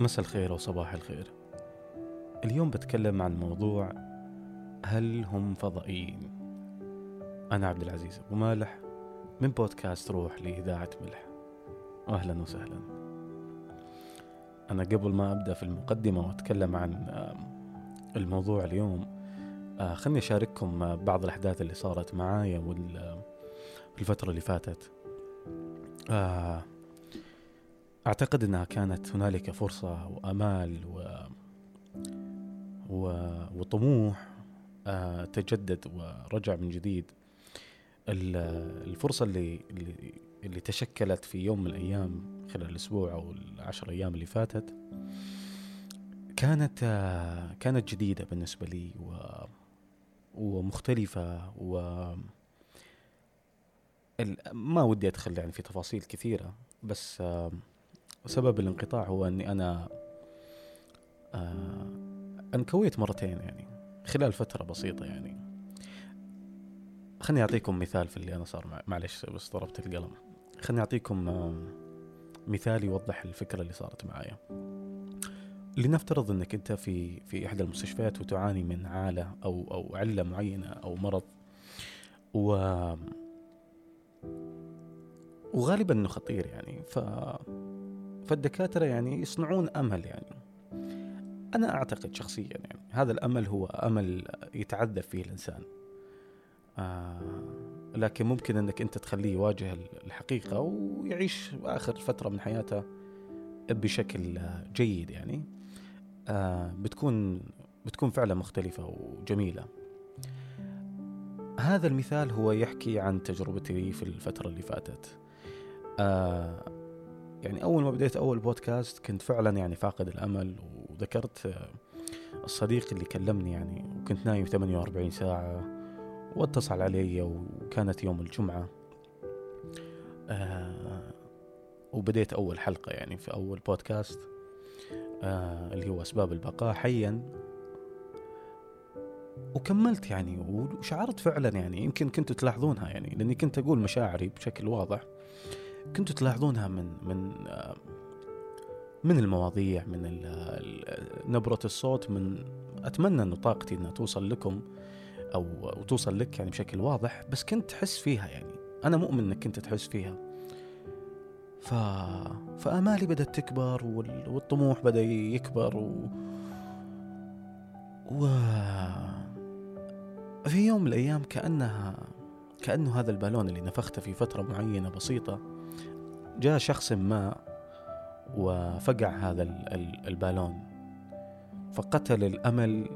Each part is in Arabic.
مساء الخير وصباح الخير. اليوم بتكلم عن موضوع هل هم فضائيين؟ أنا عبد العزيز أبو مالح من بودكاست روح لإذاعة ملح. أهلا وسهلا. أنا قبل ما أبدأ في المقدمة وأتكلم عن الموضوع اليوم آه، خلني أشارككم بعض الأحداث اللي صارت معايا في الفترة اللي فاتت. آه، أعتقد أنها كانت هنالك فرصة وأمال و... و... وطموح آه تجدد ورجع من جديد. الفرصة اللي, اللي اللي تشكلت في يوم من الأيام خلال الأسبوع أو العشر أيام اللي فاتت كانت آه كانت جديدة بالنسبة لي و ومختلفة و ما ودي أدخل يعني في تفاصيل كثيرة بس آه سبب الانقطاع هو أني أنا آه انكويت مرتين يعني خلال فترة بسيطة يعني. خلني أعطيكم مثال في اللي أنا صار معلش بس ضربت القلم. خلني أعطيكم آه مثال يوضح الفكرة اللي صارت معايا. لنفترض إنك أنت في في إحدى المستشفيات وتعاني من عالة أو أو علة معينة أو مرض. و وغالبا إنه خطير يعني. ف فالدكاترة يعني يصنعون أمل يعني. أنا أعتقد شخصيا يعني هذا الأمل هو أمل يتعذب فيه الإنسان. آه لكن ممكن أنك أنت تخليه يواجه الحقيقة ويعيش آخر فترة من حياته بشكل جيد يعني. آه بتكون بتكون فعلا مختلفة وجميلة. هذا المثال هو يحكي عن تجربتي في الفترة اللي فاتت. آه يعني أول ما بديت أول بودكاست كنت فعلا يعني فاقد الأمل وذكرت آه، الصديق اللي كلمني يعني وكنت نايم 48 ساعة واتصل علي وكانت يوم الجمعة. آه وبديت أول حلقة يعني في أول بودكاست آه اللي هو أسباب البقاء حيا. وكملت يعني وشعرت فعلا يعني يمكن كنتوا تلاحظونها يعني لأني كنت أقول مشاعري بشكل واضح. كنتوا تلاحظونها من من من المواضيع من نبرة الصوت من أتمنى أنه طاقتي أنها توصل لكم أو توصل لك يعني بشكل واضح بس كنت تحس فيها يعني. أنا مؤمن أنك كنت تحس فيها. ف... فآمالي بدأت تكبر وال... والطموح بدأ يكبر و... و... في يوم من الأيام كأنها كأنه هذا البالون اللي نفخته في فترة معينة بسيطة جاء شخص ما وفقع هذا البالون فقتل الأمل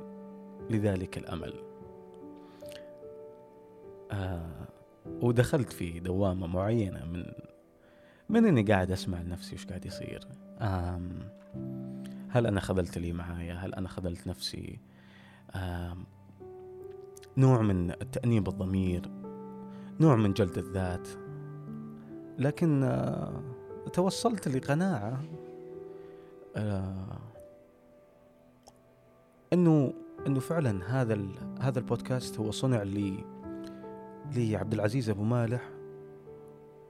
لذلك الأمل. آه ودخلت في دوامة معينة من من إني قاعد أسمع لنفسي وش قاعد يصير. آم هل أنا خذلت لي معايا؟ هل أنا خذلت نفسي؟ آم نوع من تأنيب الضمير نوع من جلد الذات. لكن آه، توصلت لقناعة آه، إنه إنه فعلا هذا هذا البودكاست هو صنع لي لعبد العزيز أبو مالح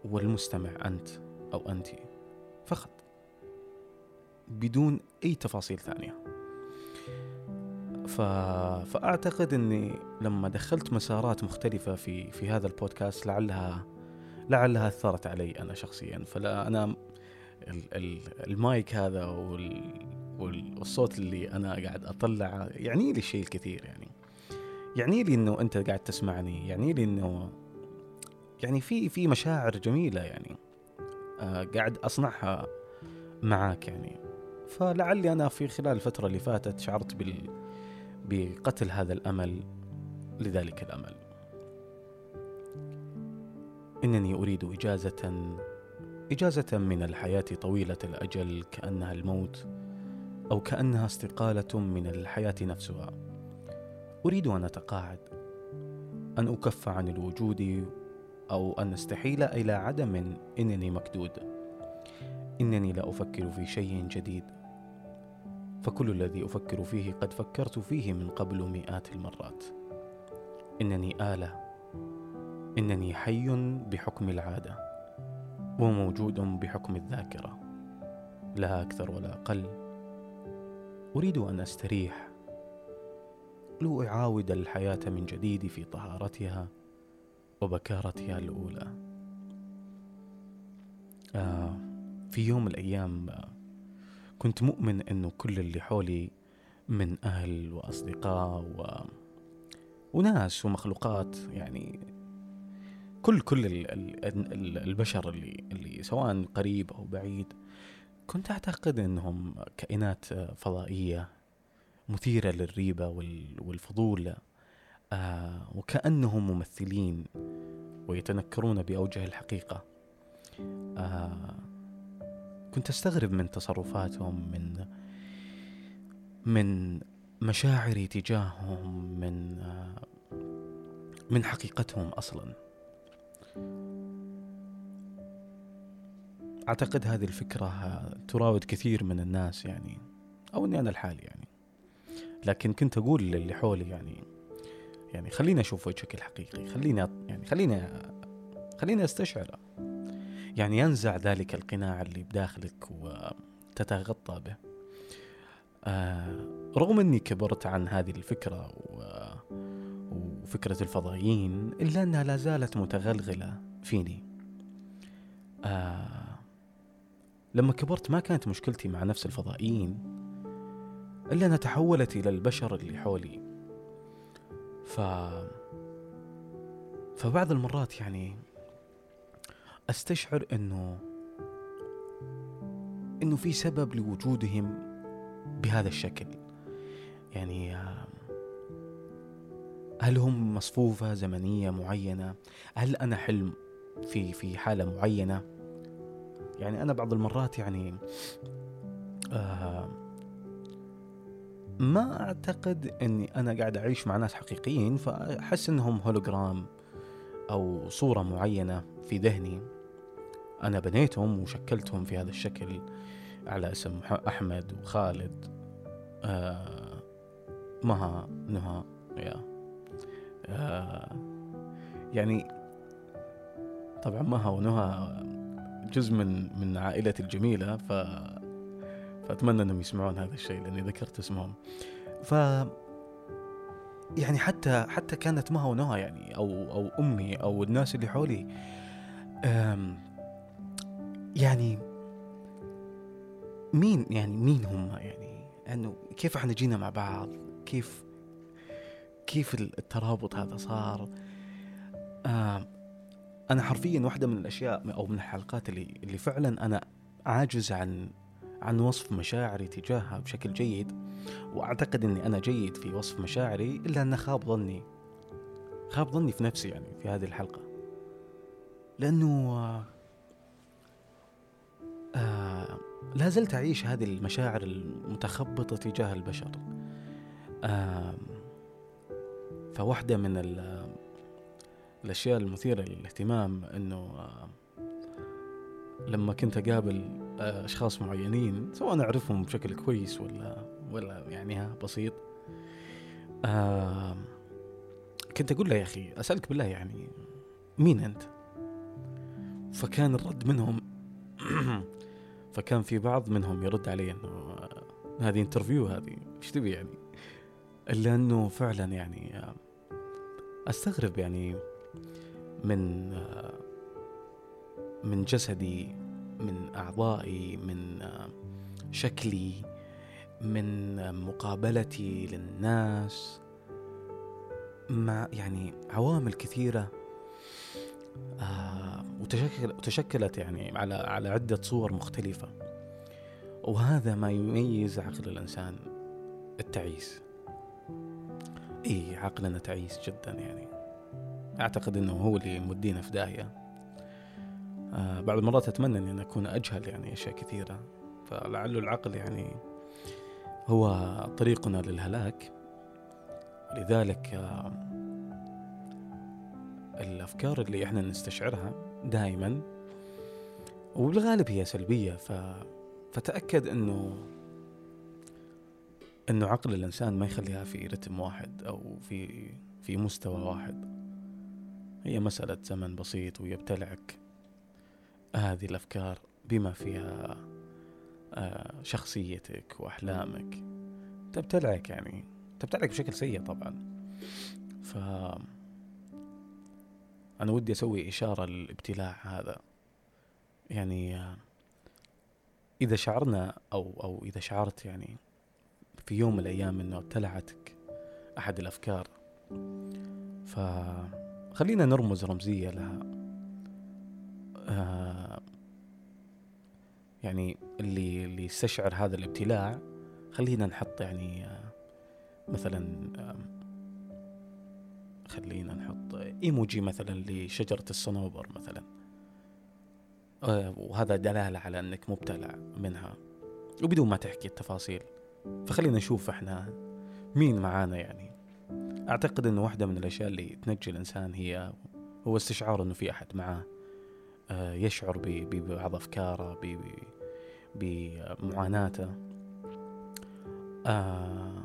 والمستمع أنت أو انت فقط بدون أي تفاصيل ثانية. ف... فأعتقد إني لما دخلت مسارات مختلفة في في هذا البودكاست لعلها لعلها أثرت علي أنا شخصيا. فلا أنا المايك هذا والصوت اللي أنا قاعد اطلعه يعني لي شيء الكثير يعني. يعني لي إنه أنت قاعد تسمعني يعني لي إنه يعني في في مشاعر جميلة يعني آه قاعد أصنعها معاك يعني. فلعلي أنا في خلال الفترة اللي فاتت شعرت بال بقتل هذا الأمل لذلك الأمل. إنني أريد إجازة إجازة من الحياة طويلة الأجل كأنها الموت أو كأنها استقالة من الحياة نفسها. أريد أن أتقاعد أن أكف عن الوجود أو أن أستحيل إلى عدم إنني مكدود. إنني لا أفكر في شيء جديد فكل الذي أفكر فيه قد فكرت فيه من قبل مئات المرات. إنني آلة إنني حي بحكم العادة وموجود بحكم الذاكرة لا أكثر ولا أقل. أريد أن أستريح. لأعاود الحياة من جديد في طهارتها وبكارتها الأولى. آه في يوم من الأيام آه كنت مؤمن أنه كل اللي حولي من أهل وأصدقاء و... وناس ومخلوقات يعني كل كل ال ال البشر اللي اللي سواء قريب أو بعيد كنت أعتقد إنهم كائنات فضائية مثيرة للريبة والفضول آه وكأنهم ممثلين ويتنكرون بأوجه الحقيقة. آه كنت أستغرب من تصرفاتهم من من مشاعري تجاههم من آه من حقيقتهم أصلا. أعتقد هذه الفكرة تراود كثير من الناس يعني أو إني أنا الحالي يعني. لكن كنت أقول للي حولي يعني يعني خليني أشوف وجهك الحقيقي خليني يعني خليني خليني أستشعره يعني ينزع ذلك القناع اللي بداخلك وتتغطى به. آه رغم أني كبرت عن هذه الفكرة و وفكرة الفضائيين إلا أنها لا زالت متغلغلة فيني. آه لما كبرت ما كانت مشكلتي مع نفس الفضائيين إلا أنها تحولت إلى البشر اللي حولي. ف فبعض المرات يعني أستشعر أنه أنه في سبب لوجودهم بهذا الشكل. يعني هل هم مصفوفة زمنية معينة؟ هل أنا حلم في في حالة معينة؟ يعني أنا بعض المرات يعني آه ما أعتقد أني أنا قاعد أعيش مع ناس حقيقيين فأحس أنهم هولوجرام أو صورة معينة في ذهني. أنا بنيتهم وشكلتهم في هذا الشكل على اسم أحمد وخالد آه مها نهى يا آه، يعني طبعا مها ونهى جزء من من عائلتي الجميلة ف فأتمنى أنهم يسمعون هذا الشيء لأني ذكرت اسمهم. ف يعني حتى حتى كانت مها ونهى يعني أو أو أمي أو الناس اللي حولي يعني مين يعني مين هم؟ يعني إنه كيف إحنا جينا مع بعض؟ كيف كيف الترابط هذا صار؟ آه أنا حرفيا واحدة من الأشياء أو من الحلقات اللي اللي فعلا أنا عاجز عن عن وصف مشاعري تجاهها بشكل جيد وأعتقد إني أنا جيد في وصف مشاعري إلا أن خاب ظني خاب ظني في نفسي يعني في هذه الحلقة. لأنه آه لا زلت أعيش هذه المشاعر المتخبطة تجاه البشر. آه فواحدة من الأشياء المثيرة للاهتمام أنه آه، لما كنت أقابل آه، أشخاص معينين سواء أعرفهم بشكل كويس ولا ولا يعني ها بسيط آه كنت أقول له يا أخي أسألك بالله يعني مين أنت؟ فكان الرد منهم فكان في بعض منهم يرد علي آه، هذه انترفيو هذه إيش تبي يعني إلا إنه فعلا يعني أستغرب يعني من من جسدي من أعضائي من شكلي من مقابلتي للناس. مع يعني عوامل كثيرة آه وتشكل وتشكلت يعني على على عدة صور مختلفة. وهذا ما يميز عقل الإنسان التعيس. اي عقلنا تعيس جدا يعني. أعتقد إنه هو اللي مودينا في داهية. آه بعض المرات أتمنى إني أكون أجهل يعني أشياء كثيرة. فلعل العقل يعني هو طريقنا للهلاك. لذلك آه الأفكار اللي إحنا نستشعرها دائما وبالغالب هي سلبية. ف فتأكد إنه إنه عقل الإنسان ما يخليها في رتم واحد أو في في مستوى واحد. هي مسألة زمن بسيط ويبتلعك هذه الأفكار بما فيها آه، شخصيتك وأحلامك. تبتلعك يعني تبتلعك بشكل سيء طبعا. ف أنا ودي أسوي إشارة للابتلاع هذا. يعني آه، إذا شعرنا أو أو إذا شعرت يعني في يوم من الأيام إنه ابتلعتك أحد الأفكار فخلينا نرمز رمزية لها. آه يعني اللي اللي يستشعر هذا الابتلاع خلينا نحط يعني آه مثلا آه خلينا نحط إيموجي مثلا لشجرة الصنوبر مثلا. آه وهذا دلالة على إنك مبتلع منها وبدون ما تحكي التفاصيل. فخلينا نشوف إحنا مين معانا يعني. أعتقد إنه واحدة من الأشياء اللي تنجي الإنسان هي هو استشعار إنه في أحد معاه. آه يشعر ببعض أفكاره بمعاناته. آه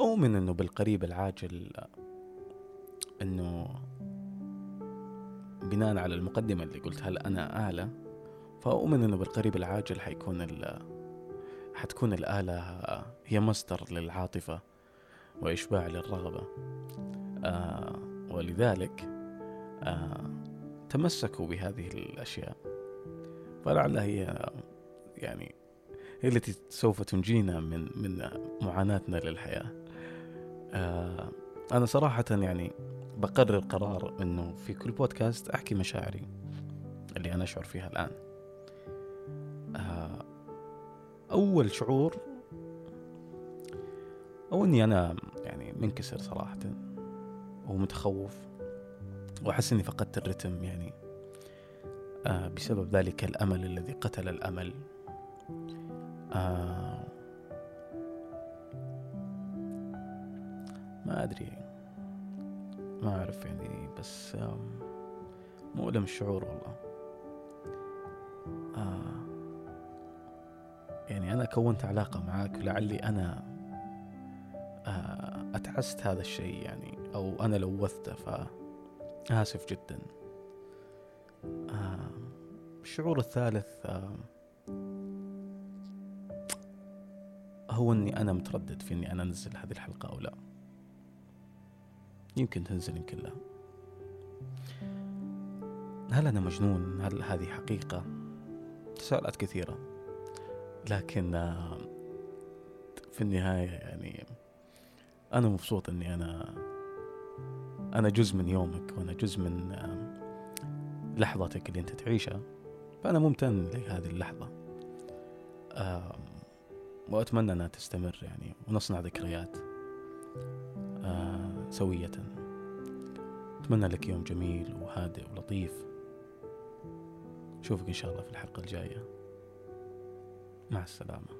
أؤمن أنه بالقريب العاجل أنه بناء على المقدمة اللي قلت هل أنا آلة فأؤمن أنه بالقريب العاجل حيكون حتكون الآلة هي مصدر للعاطفة وإشباع للرغبة. آه ولذلك آه تمسكوا بهذه الأشياء. فلعلها هي يعني هي التي سوف تنجينا من من معاناتنا للحياة. آه أنا صراحة يعني بقرر قرار إنه في كل بودكاست أحكي مشاعري اللي أنا أشعر فيها الآن. آه أول شعور أو إني أنا يعني منكسر صراحة ومتخوف وأحس إني فقدت الرتم يعني آه بسبب ذلك الأمل الذي قتل الأمل. آه ما أدري ما أعرف يعني بس مؤلم الشعور والله. آه يعني أنا كونت علاقة معك لعلي أنا آه أتعست هذا الشيء يعني أو أنا لوثته فآسف جدا. آه الشعور الثالث آه هو إني أنا متردد في إني أنا أنزل هذه الحلقة أو لا. يمكن تنزل يمكن لا. هل أنا مجنون؟ هل هذه حقيقة؟ تساؤلات كثيرة. لكن آه، في النهاية يعني أنا مبسوط إني أنا أنا جزء من يومك وأنا جزء من آه، لحظتك اللي أنت تعيشها. فأنا ممتن لهذه اللحظة. وأتمنى أنها تستمر يعني ونصنع ذكريات آه سوية. أتمنى لك يوم جميل وهادئ ولطيف. أشوفك إن شاء الله في الحلقة الجاية. مع السلامة.